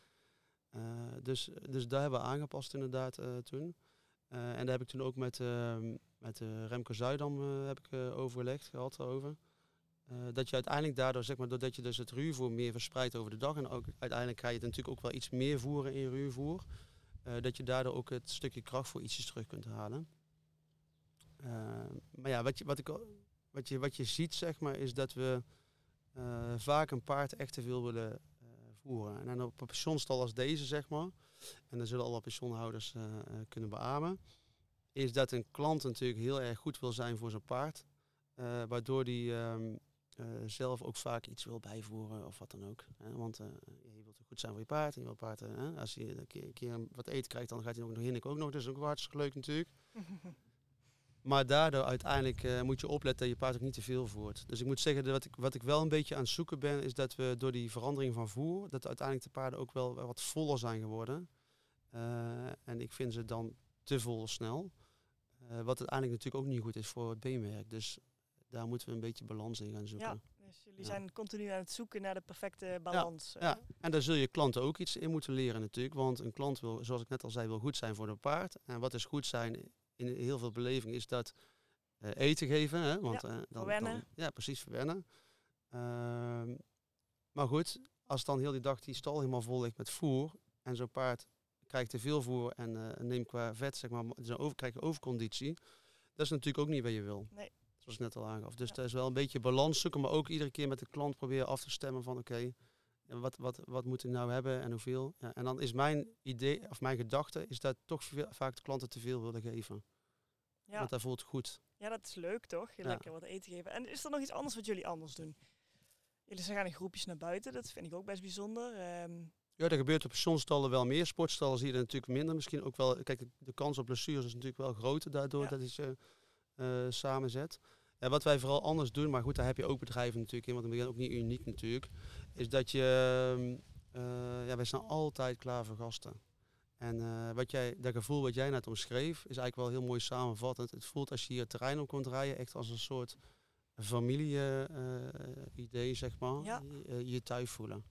Uh, dus, dus daar hebben we aangepast inderdaad uh, toen. En daar heb ik toen ook met, ehm, met Remco Zuidam heb ik, overlegd, gehad over. Dat je uiteindelijk daardoor, zeg maar, doordat je dus het ruwvoer meer verspreidt over de dag. En ook uiteindelijk ga je natuurlijk ook wel iets meer voeren in ruwvoer. dat je daardoor ook het stukje kracht voor ietsjes terug kunt halen. maar ja, wat je, wat, ik, wat, je, wat je ziet, zeg maar, is dat we vaak een paard echt te veel willen voeren. En op een pensioenstal als deze, zeg maar, en dan zullen alle pensioenhouders kunnen beamen, is dat een klant natuurlijk heel erg goed wil zijn voor zijn paard. Waardoor die uh, zelf ook vaak iets wil bijvoeren of wat dan ook. Hè? Want je wilt goed zijn voor je paard. En je wilt paard, als je een keer, een keer, wat eten krijgt, dan gaat hij ook nog hinniken ook nog. Dat is ook hartstikke leuk natuurlijk. *laughs* Maar daardoor uiteindelijk uh, moet je opletten dat je paard ook niet te veel voert. Dus ik moet zeggen, dat wat ik, wat ik wel een beetje aan het zoeken ben, is dat we door die verandering van voer, dat uiteindelijk de paarden ook wel wat voller zijn geworden. Uh, en ik vind ze dan te vol snel. Uh, wat uiteindelijk natuurlijk ook niet goed is voor het beenmerk. Dus daar moeten we een beetje balans in gaan zoeken. Ja, Dus jullie Ja. zijn continu aan het zoeken naar de perfecte balans. eh. Ja, en daar zul je klanten ook iets in moeten leren natuurlijk. Want een klant wil, zoals ik net al zei, wil goed zijn voor een paard. En wat is goed zijn in heel veel beleving is dat eh, eten geven. Hè? Want, Ja, eh, dan, verwennen. dan- ja, precies, verwennen. Ehm, maar goed, als dan heel die dag die stal helemaal vol ligt met voer. En zo'n paard krijgt te veel voer en eh, neemt qua vet, zeg maar, over, krijgt overconditie. Dat is natuurlijk ook niet wat je wil. Nee. Zoals ik net al aangaf. Dus Ja. dat is wel een beetje balans zoeken, maar ook iedere keer met de klant proberen af te stemmen van oké, ja, wat, wat, wat moet ik nou hebben en hoeveel? Ja, en dan is mijn idee, of mijn gedachte, is dat toch veel- vaak de klanten te veel willen geven. Ja. Want dat voelt goed. ja, dat is leuk toch? Je Ja. Lekker wat eten geven. En is er nog iets anders wat jullie anders doen? Jullie gaan in groepjes naar buiten, dat vind ik ook best bijzonder. Ehm, Ja, dat gebeurt op pensionstallen wel meer. Sportstallen zie je er natuurlijk minder. Misschien ook wel, kijk, de, kans op blessures is natuurlijk wel groter daardoor Ja. dat ze eh, samenzet. Ja, wat wij vooral anders doen, maar goed, daar heb je ook bedrijven natuurlijk in, want we zijn ook niet uniek natuurlijk, is dat je, ehm, eh, ja, wij staan altijd klaar voor gasten. En eh, wat jij, dat gevoel wat jij net omschreef, is eigenlijk wel heel mooi samenvattend. Het voelt als je hier het terrein op komt rijden, echt als een soort familie-idee, zeg maar. Ja. Je, eh, je thuis voelen.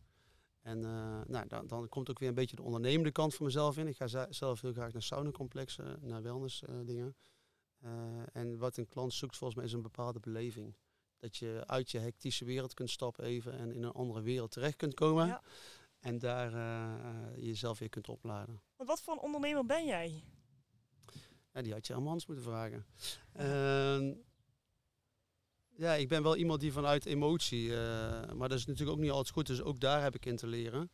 En eh, nou, dan, dan komt ook weer een beetje de ondernemende kant van mezelf in. Ik ga zelf heel graag naar saunacomplexen, naar wellness eh, dingen. Eh, en wat een klant zoekt volgens mij is een bepaalde beleving. Dat je uit je hectische wereld kunt stappen even en in een andere wereld terecht kunt komen. Ja. En daar eh, eh, jezelf weer kunt opladen. want wat voor een ondernemer ben jij? Ja, die had je aan Hans moeten vragen. Ehm, ja, ik ben wel iemand die vanuit emotie, maar dat is natuurlijk ook niet altijd goed, dus ook daar heb ik in te leren.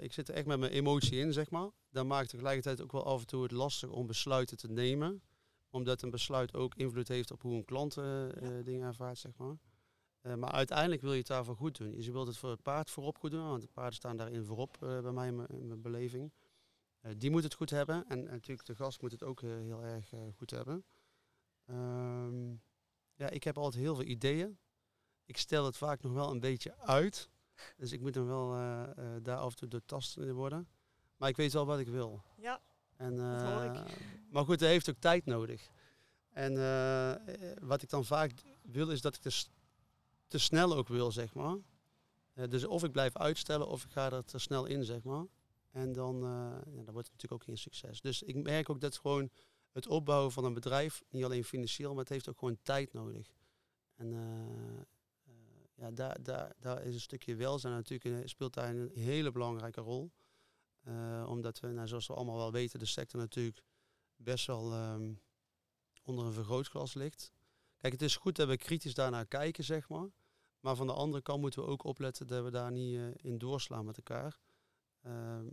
Ik zit er echt met mijn emotie in, zeg maar. Dat maakt tegelijkertijd ook wel af en toe het lastig om besluiten te nemen. Omdat een besluit ook invloed heeft op hoe een klant eh, eh, dingen ervaart, zeg maar. Eh, maar uiteindelijk wil je het daarvoor goed doen. Dus je wilt het voor het paard voorop goed doen, want de paarden staan daarin voorop bij mij in mijn, in mijn beleving. Die moet het goed hebben en, en natuurlijk de gast moet het ook heel erg goed hebben. Ehm, ja, ik heb altijd heel veel ideeën. Ik stel het vaak nog wel een beetje uit. Dus ik moet dan wel daar af en toe doortastend in worden. Maar ik weet wel wat ik wil. Ja, En, eh. Maar goed, dat heeft ook tijd nodig. En eh, wat ik dan vaak wil, is dat ik dus te snel ook wil, zeg maar. Eh, dus of ik blijf uitstellen, of ik ga er te snel in, zeg maar. En dan, ja, dan wordt het natuurlijk ook geen succes. Dus ik merk ook dat gewoon het opbouwen van een bedrijf, niet alleen financieel, maar het heeft ook gewoon tijd nodig. En ja, daar, daar, daar is een stukje welzijn natuurlijk, speelt daar een hele belangrijke rol. Eh, omdat we, nou, zoals we allemaal wel weten, de sector natuurlijk best wel ehm, onder een vergrootglas ligt. Kijk, het is goed dat we kritisch daarnaar kijken, zeg maar. Maar van de andere kant moeten we ook opletten dat we daar niet eh, in doorslaan met elkaar. Ehm,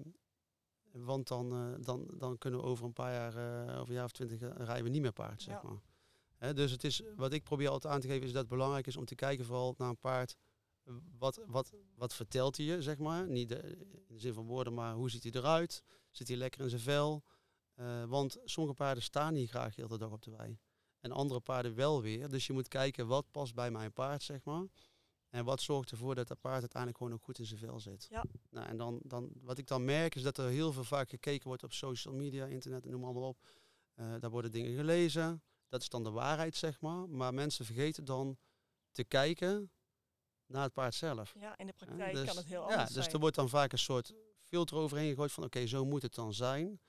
want dan, eh, dan, dan kunnen we over een paar jaar, over een jaar of twintig, rijden we niet meer paard, zeg Ja. maar. Dus het is, wat ik probeer altijd aan te geven, is dat het belangrijk is om te kijken vooral naar een paard. Eh, Wat, wat, wat vertelt hij je, zeg maar? Niet de, in de zin van woorden, maar hoe ziet hij eruit? Zit hij lekker in zijn vel? Eh, want sommige paarden staan niet graag heel de dag op de wei. En andere paarden wel weer. Dus je moet kijken wat past bij mijn paard, zeg maar. En wat zorgt ervoor dat dat paard uiteindelijk gewoon ook goed in zijn vel zit. Ja. Nou, en dan, dan, wat ik dan merk is dat er heel veel vaak gekeken wordt op social media, internet, noem maar allemaal op. Eh, daar worden dingen gelezen. Dat is dan de waarheid, zeg maar. Maar mensen vergeten dan te kijken naar het paard zelf. ja, in de praktijk dus- kan het heel ja, anders dus zijn. er wordt dan vaak een soort filter overheen gegooid van oké, zo moet het dan zijn.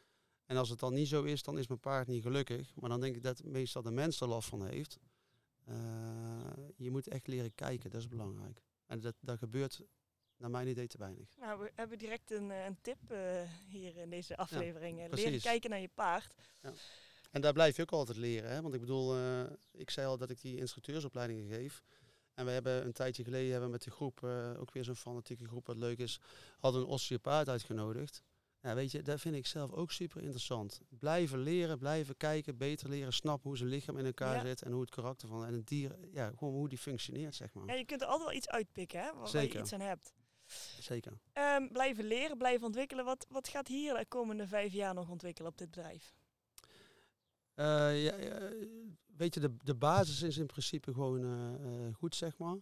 En als het dan niet zo is, dan is mijn paard niet gelukkig. Maar dan denk ik dat meestal de mens er last van heeft. Eh, je moet echt leren kijken, dat is belangrijk. En dat, dat gebeurt naar mijn idee te weinig. Nou, we hebben direct een, eh, een tip eh, hier in deze aflevering. Leren kijken naar je paard. En daar blijf je ook altijd leren. Hè? Want ik bedoel, ik zei al dat ik die instructeursopleidingen geef. En we hebben een tijdje geleden hebben we met de groep, eh, ook weer zo'n fanatieke groep wat leuk is, hadden een osteopaat uitgenodigd. Ja, weet je, dat vind ik zelf ook super interessant. Blijven leren, blijven kijken, beter leren snappen hoe zijn lichaam in elkaar Ja. zit en hoe het karakter van en het dier, ja, gewoon hoe die functioneert, zeg maar. Ja, je kunt er altijd wel iets uitpikken, hè, waar, je iets aan hebt. Zeker. Ehm, blijven leren, blijven ontwikkelen. Wat, wat gaat hier de komende vijf jaar nog ontwikkelen op dit bedrijf? Eh, ja, weet je, de, de basis is in principe gewoon eh, eh, goed, zeg maar.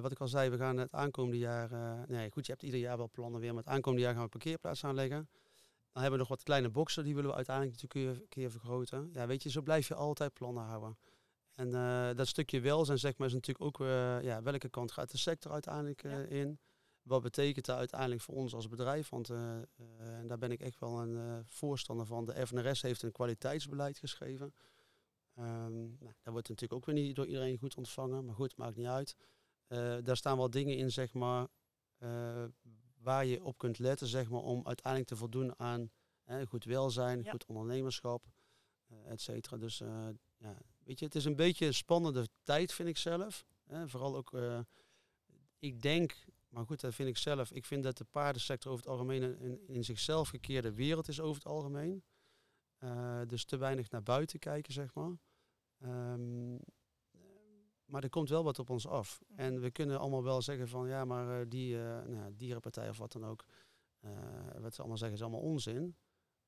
Wat ik al zei, we gaan het aankomende jaar... nee, goed, je hebt ieder jaar wel plannen weer, maar het aankomende jaar gaan we parkeerplaats aanleggen. Dan hebben we nog wat kleine boxen, die willen we uiteindelijk natuurlijk een keer, vergroten. Ja, weet je, zo blijf je altijd plannen houden. En dat stukje welzijn zeg maar, is natuurlijk ook, ja, welke kant gaat de sector uiteindelijk ja. in? Wat betekent dat uiteindelijk voor ons als bedrijf? Want en daar ben ik echt wel een voorstander van. De FNRS heeft een kwaliteitsbeleid geschreven. Um, nou, dat wordt natuurlijk ook weer niet door iedereen goed ontvangen. Maar goed, maakt niet uit. daar staan wel dingen in, zeg maar, waar je op kunt letten, zeg maar, om uiteindelijk te voldoen aan goed welzijn, ja. goed ondernemerschap, et cetera. Dus ja, weet je, het is een beetje een spannende tijd, vind ik zelf. vooral ook, ik denk, maar goed, dat vind ik zelf. Ik vind dat de paardensector over het algemeen een in zichzelf gekeerde wereld is over het algemeen. Uh, dus te weinig naar buiten kijken, zeg maar. Um, maar er komt wel wat op ons af. En we kunnen allemaal wel zeggen van ja, maar uh, die nou, dierenpartij of wat dan ook. wat ze allemaal zeggen is allemaal onzin.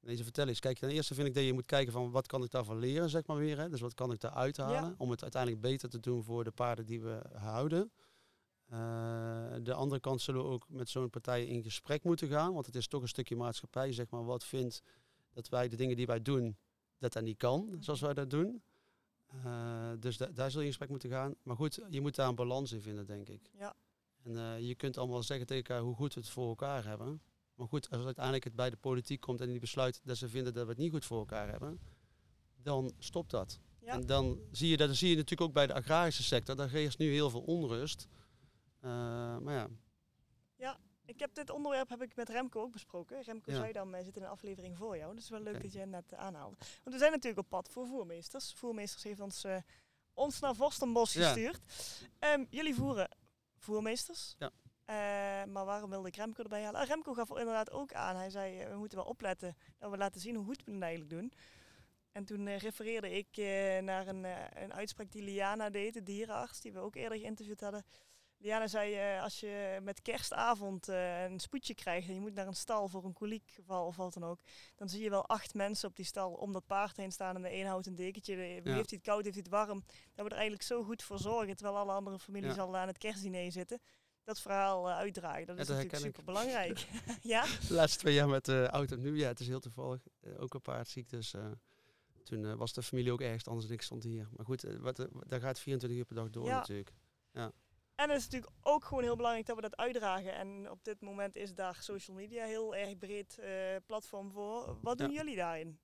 Deze vertel eens. Kijk, ten eerste vind ik dat je moet kijken van wat kan ik daarvan leren, zeg maar weer. Hè? Dus wat kan ik daar uithalen ja. om het uiteindelijk beter te doen voor de paarden die we houden. Uh, de andere kant zullen we ook met zo'n partij in gesprek moeten gaan. Want het is toch een stukje maatschappij, zeg maar, wat vindt dat wij de dingen die wij doen, dat dat niet kan, zoals wij dat doen. Uh, dus da daar zul je in gesprek moeten gaan. Maar goed, je moet daar een balans in vinden, denk ik. Ja. En uh, je kunt allemaal zeggen tegen elkaar hoe goed we het voor elkaar hebben. Maar goed, als uiteindelijk het bij de politiek komt en die besluit dat ze vinden dat we het niet goed voor elkaar hebben, dan stopt dat. Ja. En dan zie je dat dan zie je natuurlijk ook bij de agrarische sector. Daar is nu heel veel onrust. Uh, maar ja. Ja, ik heb dit onderwerp heb ik met Remco ook besproken. Remco ja. zei dan, zitten in een aflevering voor jou. Dus wel leuk okay. dat je net aanhaalde. Want we zijn natuurlijk op pad voor voermeesters. Voermeesters heeft ons, uh, ons naar Vorstenbos ja. gestuurd. Um, jullie voeren voermeesters. Ja. Uh, maar waarom wilde ik Remco erbij halen? Ah, Remco gaf inderdaad ook aan. Hij zei, uh, we moeten wel opletten dat we laten zien hoe goed we het eigenlijk doen. En toen refereerde ik naar een, een uitspraak die Liana deed, de dierenarts, die we ook eerder geïnterviewd hadden. Liana zei, als je met kerstavond een spoedje krijgt en je moet naar een stal voor een koliekgeval of wat dan ook, dan zie je wel acht mensen op die stal om dat paard heen staan en de een houdt een dekentje. Wie ja. heeft hij het koud, heeft hij het warm? Dat we er eigenlijk zo goed voor zorgen, terwijl alle andere families ja. al aan het kerstdiner zitten dat verhaal uh, uitdragen. Dat is natuurlijk super belangrijk. *laughs* *laughs* ja? De laatste twee jaar met de auto nu, ja, het is heel toevallig. Ook een paard ziek, dus toen was de familie ook ergens anders en ik stond hier. Maar goed, wat, daar gaat 24 uur per dag door ja. natuurlijk. Ja. En het is natuurlijk ook gewoon heel belangrijk dat we dat uitdragen. En op dit moment is daar social media heel erg breed platform voor. Wat doen ja. jullie daarin?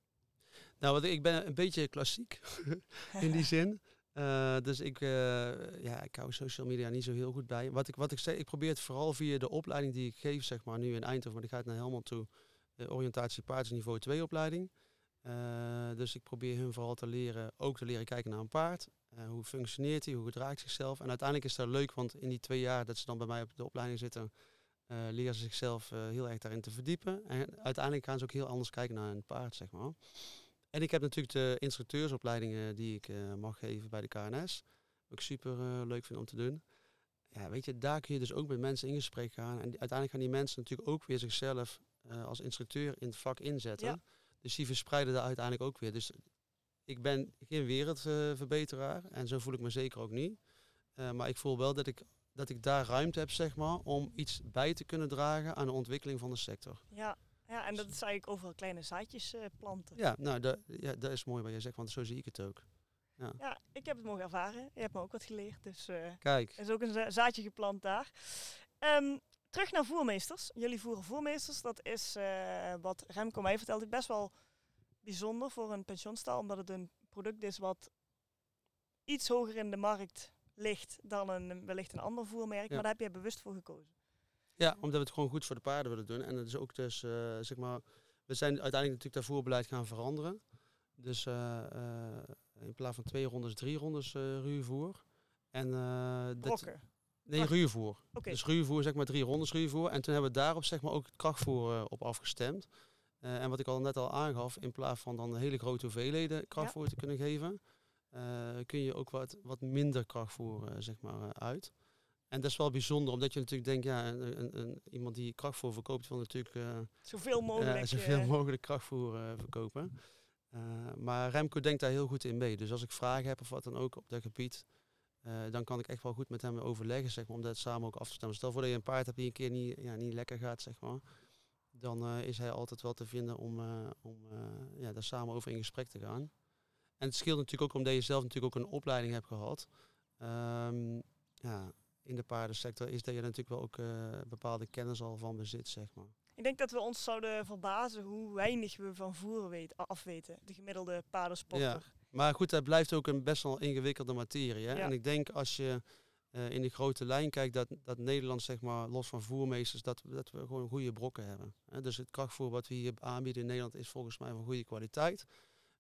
Nou, wat, ik ben een beetje klassiek *laughs* in die *laughs* zin. Uh, dus ik, uh, ja, ik hou social media niet zo heel goed bij. Wat ik, wat ik zeg, ik probeer het vooral via de opleiding die ik geef, zeg maar, nu in Eindhoven, maar die gaat naar Helmond toe. De oriëntatie paardsniveau 2 opleiding. Uh, dus ik probeer hun vooral te leren, ook te leren kijken naar een paard. Hoe functioneert hij, hoe gedraagt zichzelf. En uiteindelijk is dat leuk, want in die twee jaar dat ze dan bij mij op de opleiding zitten, leren ze zichzelf heel erg daarin te verdiepen. En uiteindelijk gaan ze ook heel anders kijken naar een paard, zeg maar. En ik heb natuurlijk de instructeursopleidingen die ik uh, mag geven bij de KNS. Wat ik super uh, leuk vind om te doen. Ja, weet je, daar kun je dus ook met mensen in gesprek gaan. En die, uiteindelijk gaan die mensen natuurlijk ook weer zichzelf uh, als instructeur in het vak inzetten. Ja. Dus die verspreiden daar uiteindelijk ook weer. Dus ik ben geen wereldverbeteraar en zo voel ik me zeker ook niet. maar ik voel wel dat ik, dat ik daar ruimte heb, zeg maar, om iets bij te kunnen dragen aan de ontwikkeling van de sector. Ja, ja, en dat is eigenlijk overal kleine zaadjes uh, planten. Ja, nou, dat, ja, dat is mooi wat je zegt, want zo zie ik het ook. Ja. ja, ik heb het mogen ervaren. Je hebt me ook wat geleerd. Dus uh, Kijk. er is ook een zaadje geplant daar. Um, terug naar voermeesters. Jullie voeren voermeesters. Dat is uh, wat Remco mij vertelde. Best wel bijzonder voor een pensioenstal. Omdat het een product is wat iets hoger in de markt ligt dan een, wellicht een ander voermerk. Ja. Maar daar heb je bewust voor gekozen. Ja, omdat we het gewoon goed voor de paarden willen doen. En dat is ook dus, uh, zeg maar, we zijn uiteindelijk natuurlijk dat voerbeleid gaan veranderen. Dus uh, uh, in plaats van twee rondes, drie rondes ruwvoer. En dat, Nee, Ach. ruwvoer. Okay. Dus ruwvoer, zeg maar drie rondes ruwvoer. En toen hebben we daarop zeg maar ook het krachtvoer op afgestemd. En wat ik al net al aangaf, in plaats van dan hele grote hoeveelheden krachtvoer ja. te kunnen geven, kun je ook wat, wat minder krachtvoer zeg maar uit. En dat is wel bijzonder, omdat je natuurlijk denkt, ja, een, een, een iemand die krachtvoer verkoopt wil natuurlijk uh, zoveel mogelijk, uh, *laughs* zoveel mogelijk krachtvoer uh, verkopen. maar Remco denkt daar heel goed in mee. Dus als ik vragen heb of wat dan ook op dat gebied, dan kan ik echt wel goed met hem overleggen, zeg maar, om dat samen ook af te stemmen. Stel voor dat je een paard hebt die een keer niet, ja, niet lekker gaat, zeg maar. Dan is hij altijd wel te vinden om, om ja, daar samen over in gesprek te gaan. En het scheelt natuurlijk ook omdat je zelf natuurlijk ook een opleiding hebt gehad. Ehm, ja, in de paardensector is dat je natuurlijk wel ook eh, bepaalde kennis al van bezit, zeg maar. Ik denk dat we ons zouden verbazen hoe weinig we van voeren weet, afweten. De gemiddelde paardensporter. Ja. Maar goed, dat blijft ook een best wel ingewikkelde materie. Hè? Ja. En ik denk als je eh, in de grote lijn kijkt dat, dat Nederland, zeg maar, los van voermeesters, dat, dat we gewoon goede brokken hebben. Dus het krachtvoer wat we hier aanbieden in Nederland is volgens mij van goede kwaliteit.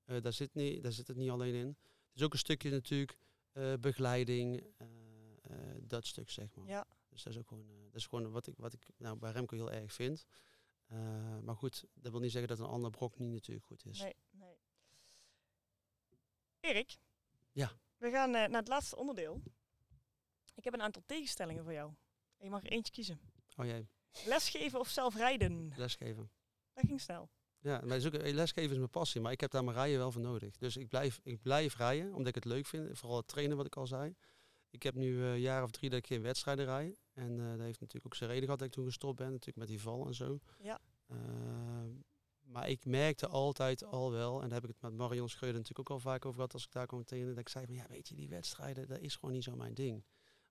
Eh, daar, zit niet, daar zit het niet alleen in. Het is ook een stukje natuurlijk eh, begeleiding, dat stuk zeg maar. Ja. Dus dat is ook gewoon, dat is gewoon wat ik, wat ik nou, bij Remco heel erg vind. Maar goed, dat wil niet zeggen dat een ander brok niet natuurlijk goed is. Nee, nee. Erik? Ja. We gaan naar het laatste onderdeel. Ik heb een aantal tegenstellingen voor jou. En je mag er eentje kiezen. Oh jee, Lesgeven of zelf rijden? lesgeven. Dat ging snel. Ja, maar eh, lesgeven is mijn passie, maar ik heb daar mijn rijden wel voor nodig. Dus ik blijf, ik blijf rijden, omdat ik het leuk vind. Vooral het trainen, wat ik al zei. Ik heb nu eh, een jaar of drie dat ik geen wedstrijden rij. En eh, dat heeft natuurlijk ook zijn reden gehad dat ik toen gestopt ben, natuurlijk met die val en zo. Ja. Maar ik merkte altijd al wel, en daar heb ik het met Marion Scheuden natuurlijk ook al vaak over gehad als ik daar kwam trainen, dat ik zei van ja, weet je, die wedstrijden, dat is gewoon niet zo mijn ding.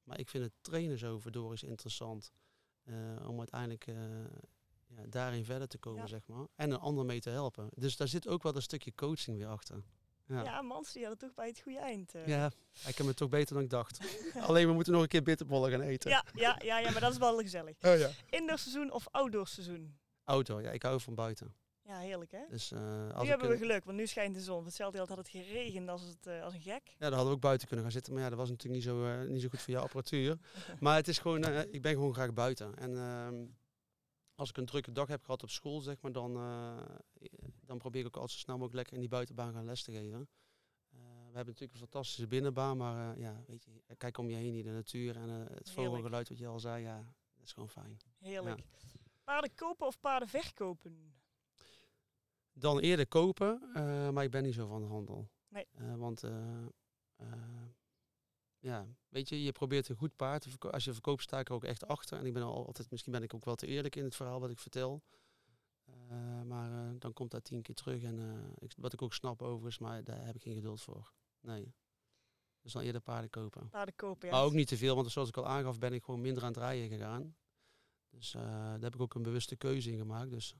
Maar ik vind het trainen zo verdorie interessant. eh, om uiteindelijk eh, ja, daarin verder te komen, Ja. zeg maar. En een ander mee te helpen. Dus daar zit ook wel een stukje coaching weer achter. Ja, Ja, Mans, die had het toch bij het goede eind. eh. ja ik heb het toch beter dan ik dacht. *laughs* Alleen we moeten nog een keer bitterbollen gaan eten. ja, ja, ja, ja, maar dat is wel gezellig. Oh, ja. Indoorseizoen of outdoorseizoen? Outdoor, ja, ik hou van buiten. Ja, heerlijk hè? Dus eh, als nu hebben we geluk, want nu schijnt de zon. Hetzelfde had het geregend als, het, eh, als een gek. Ja, daar hadden we ook buiten kunnen gaan zitten. Maar ja, dat was natuurlijk niet zo, eh, niet zo goed voor jouw apparatuur. *laughs* maar het is gewoon, ik ben gewoon graag buiten. En ehm, als ik een drukke dag heb gehad op school, zeg maar, dan, dan probeer ik ook altijd zo snel mogelijk lekker in die buitenbaan gaan les te geven. We hebben natuurlijk een fantastische binnenbaan, maar ja, weet je, kijk om je heen, hier de natuur en het vogelgeluid wat je al zei, ja, dat is gewoon fijn. Heerlijk. Paarden kopen of paarden verkopen? Dan eerder kopen, eh, maar ik ben niet zo van de handel. Nee. Eh, want eh, ja, weet je, je probeert een goed paard te verkopen. Als je verkoopt sta ik er ook echt achter. En ik ben al altijd, misschien ben ik ook wel te eerlijk in het verhaal wat ik vertel. Maar dan komt dat tien keer terug. En ik, wat ik ook snap overigens, maar daar heb ik geen geduld voor. Nee. Dus dan eerder paarden kopen. Paarden kopen, ja. Maar ook niet te veel, want zoals ik al aangaf, ben ik gewoon minder aan het rijden gegaan. Dus daar heb ik ook een bewuste keuze in gemaakt. Dus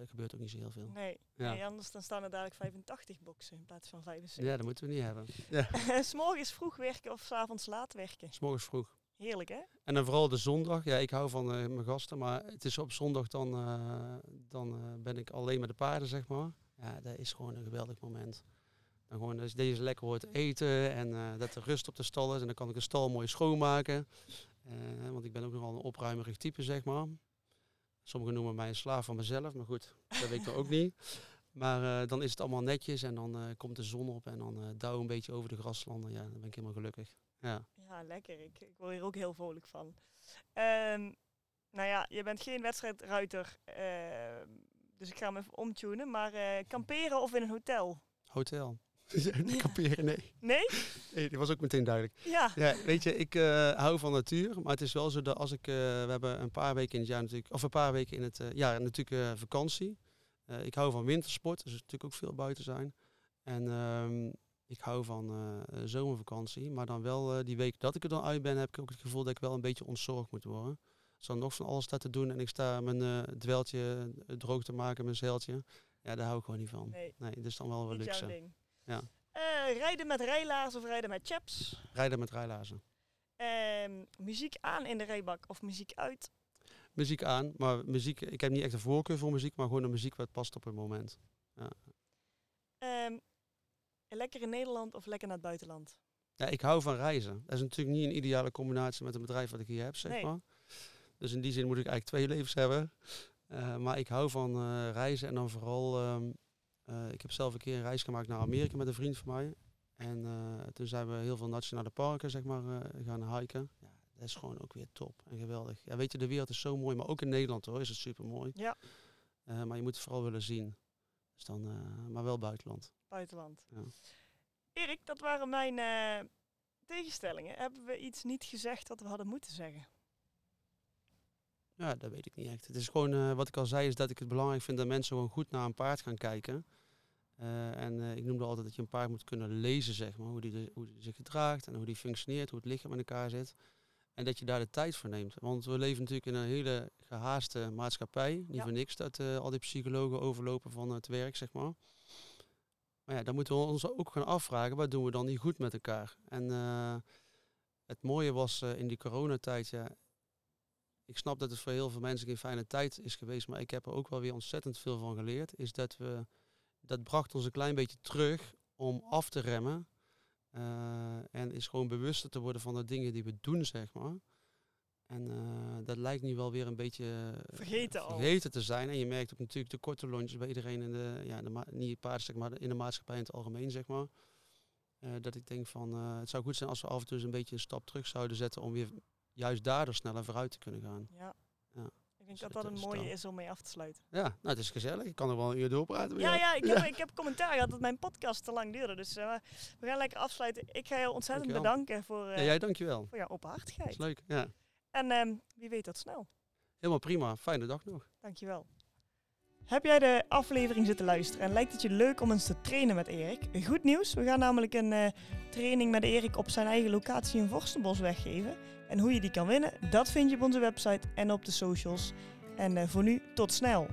er gebeurt ook niet zo heel veel. Nee, Ja. nee, anders dan staan er dadelijk 85 boksen in plaats van 75. Ja, dat moeten we niet hebben. *laughs* S'morgens vroeg werken of s'avonds laat werken? S morgens vroeg. Heerlijk, hè? En dan vooral de zondag. Ja, ik hou van eh, mijn gasten, maar het is op zondag dan, eh, dan eh, ben ik alleen met de paarden, zeg maar. Ja, dat is gewoon een geweldig moment. Dan gewoon dat deze lekker hoort eten en eh, dat er rust op de stal is. En dan kan ik de stal mooi schoonmaken. Eh, want ik ben ook nogal een opruimerig type, zeg maar. Sommigen noemen mij een slaaf van mezelf, maar goed, dat weet ik ook niet. Maar eh, dan is het allemaal netjes en dan eh, komt de zon op en dan eh douw een beetje over de graslanden. Ja, dan ben ik helemaal gelukkig. Ja. Ja, lekker. Ik, ik word hier ook heel vrolijk van. Ehm, nou ja, je bent geen wedstrijdruiter, dus ik ga hem even omtunen. Maar kamperen of in een hotel? Hotel. Kamperen, nee. Nee? nee. Die was ook meteen duidelijk. Ja. Ja, weet je, ik eh, hou van natuur, maar het is wel zo dat als ik, eh, we hebben een paar weken in het jaar natuurlijk, of een paar weken in het eh, jaar natuurlijk eh, vakantie. Eh, ik hou van wintersport, dus natuurlijk ook veel buiten zijn. En ehm, ik hou van eh, zomervakantie, maar dan wel eh, die week dat ik er dan uit ben, heb ik ook het gevoel dat ik wel een beetje ontzorgd moet worden. Er nog van alles staat te doen en ik sta mijn eh dweltje eh, droog te maken, mijn zeiltje, ja, daar hou ik gewoon niet van. Nee, Nee, dat is dan wel jouw luxe. Ja. Eh, rijden met rijlaars of rijden met chaps? Rijden met rijlazen. Ehm, muziek aan in de rijbak of muziek uit? muziek aan. Maar muziek, ik heb niet echt een voorkeur voor muziek, maar gewoon een muziek wat past op het moment. Ehm, lekker in Nederland of lekker naar het buitenland? Ja, ik hou van reizen. Dat is natuurlijk niet een ideale combinatie met een bedrijf wat ik hier heb, zeg Nee. maar. Dus in die zin moet ik eigenlijk twee levens hebben. Eh, maar ik hou van eh, reizen en dan vooral... ehm, eh, ik heb zelf een keer een reis gemaakt naar Amerika met een vriend van mij. En eh, toen zijn we heel veel nationale parken zeg maar, eh, gaan hiken. Ja, dat is gewoon ook weer top en geweldig. Ja, weet je, de wereld is zo mooi, maar ook in Nederland hoor, is het super mooi. Ja. maar je moet het vooral willen zien. Dus dan, maar wel buitenland. Buitenland. Ja. Erik, dat waren mijn tegenstellingen. Hebben we iets niet gezegd wat we hadden moeten zeggen? Ja, dat weet ik niet echt. Het is gewoon, wat ik al zei, is dat ik het belangrijk vind dat mensen gewoon goed naar een paard gaan kijken. Eh, en eh, ik noemde altijd dat je een paard moet kunnen lezen, zeg maar, hoe die, de- hoe die zich gedraagt en hoe die functioneert, hoe het lichaam in elkaar zit. En dat je daar de tijd voor neemt. Want we leven natuurlijk in een hele gehaaste maatschappij. Niet Ja. voor niks dat eh, al die psychologen overlopen van het werk, zeg maar. Maar ja, dan moeten we ons ook gaan afvragen, wat doen we dan niet goed met elkaar? En het mooie was in die coronatijd, ja, ik snap dat het voor heel veel mensen geen fijne tijd is geweest, maar ik heb er ook wel weer ontzettend veel van geleerd. Is dat we, dat bracht ons een klein beetje terug om af te remmen. eh, en is gewoon bewuster te worden van de dingen die we doen, zeg maar. En eh, dat lijkt nu wel weer een beetje eh, Vergeten te zijn. En je merkt ook natuurlijk de korte lontjes bij iedereen in de, ja, de niet paard, zeg maar, in de maatschappij in het algemeen, zeg maar. Dat ik denk van, het zou goed zijn als we af en toe eens een beetje een stap terug zouden zetten om weer juist daardoor sneller vooruit te kunnen gaan. Ja. Ja. Ik denk dat dat een mooie is om mee af te sluiten. Ja, nou het is gezellig. Ik kan er wel een uur doorpraten. Ja, ja, ik heb, ik heb commentaar gehad dat mijn podcast te lang duurde. Dus eh, we gaan lekker afsluiten. Ik ga je ontzettend Dankjewel. bedanken voor, eh Ja, jij dankjewel. voor jouw Dat openhartigheid. is leuk. Ja. En ehm, wie weet tot snel. Helemaal prima. Fijne dag nog. Dankjewel. Heb jij de aflevering zitten luisteren en lijkt het je leuk om eens te trainen met Erik? Goed nieuws, we gaan namelijk een eh, training met Erik op zijn eigen locatie in Vorstenbos weggeven. En hoe je die kan winnen, dat vind je op onze website en op de socials. En eh, voor nu, tot snel!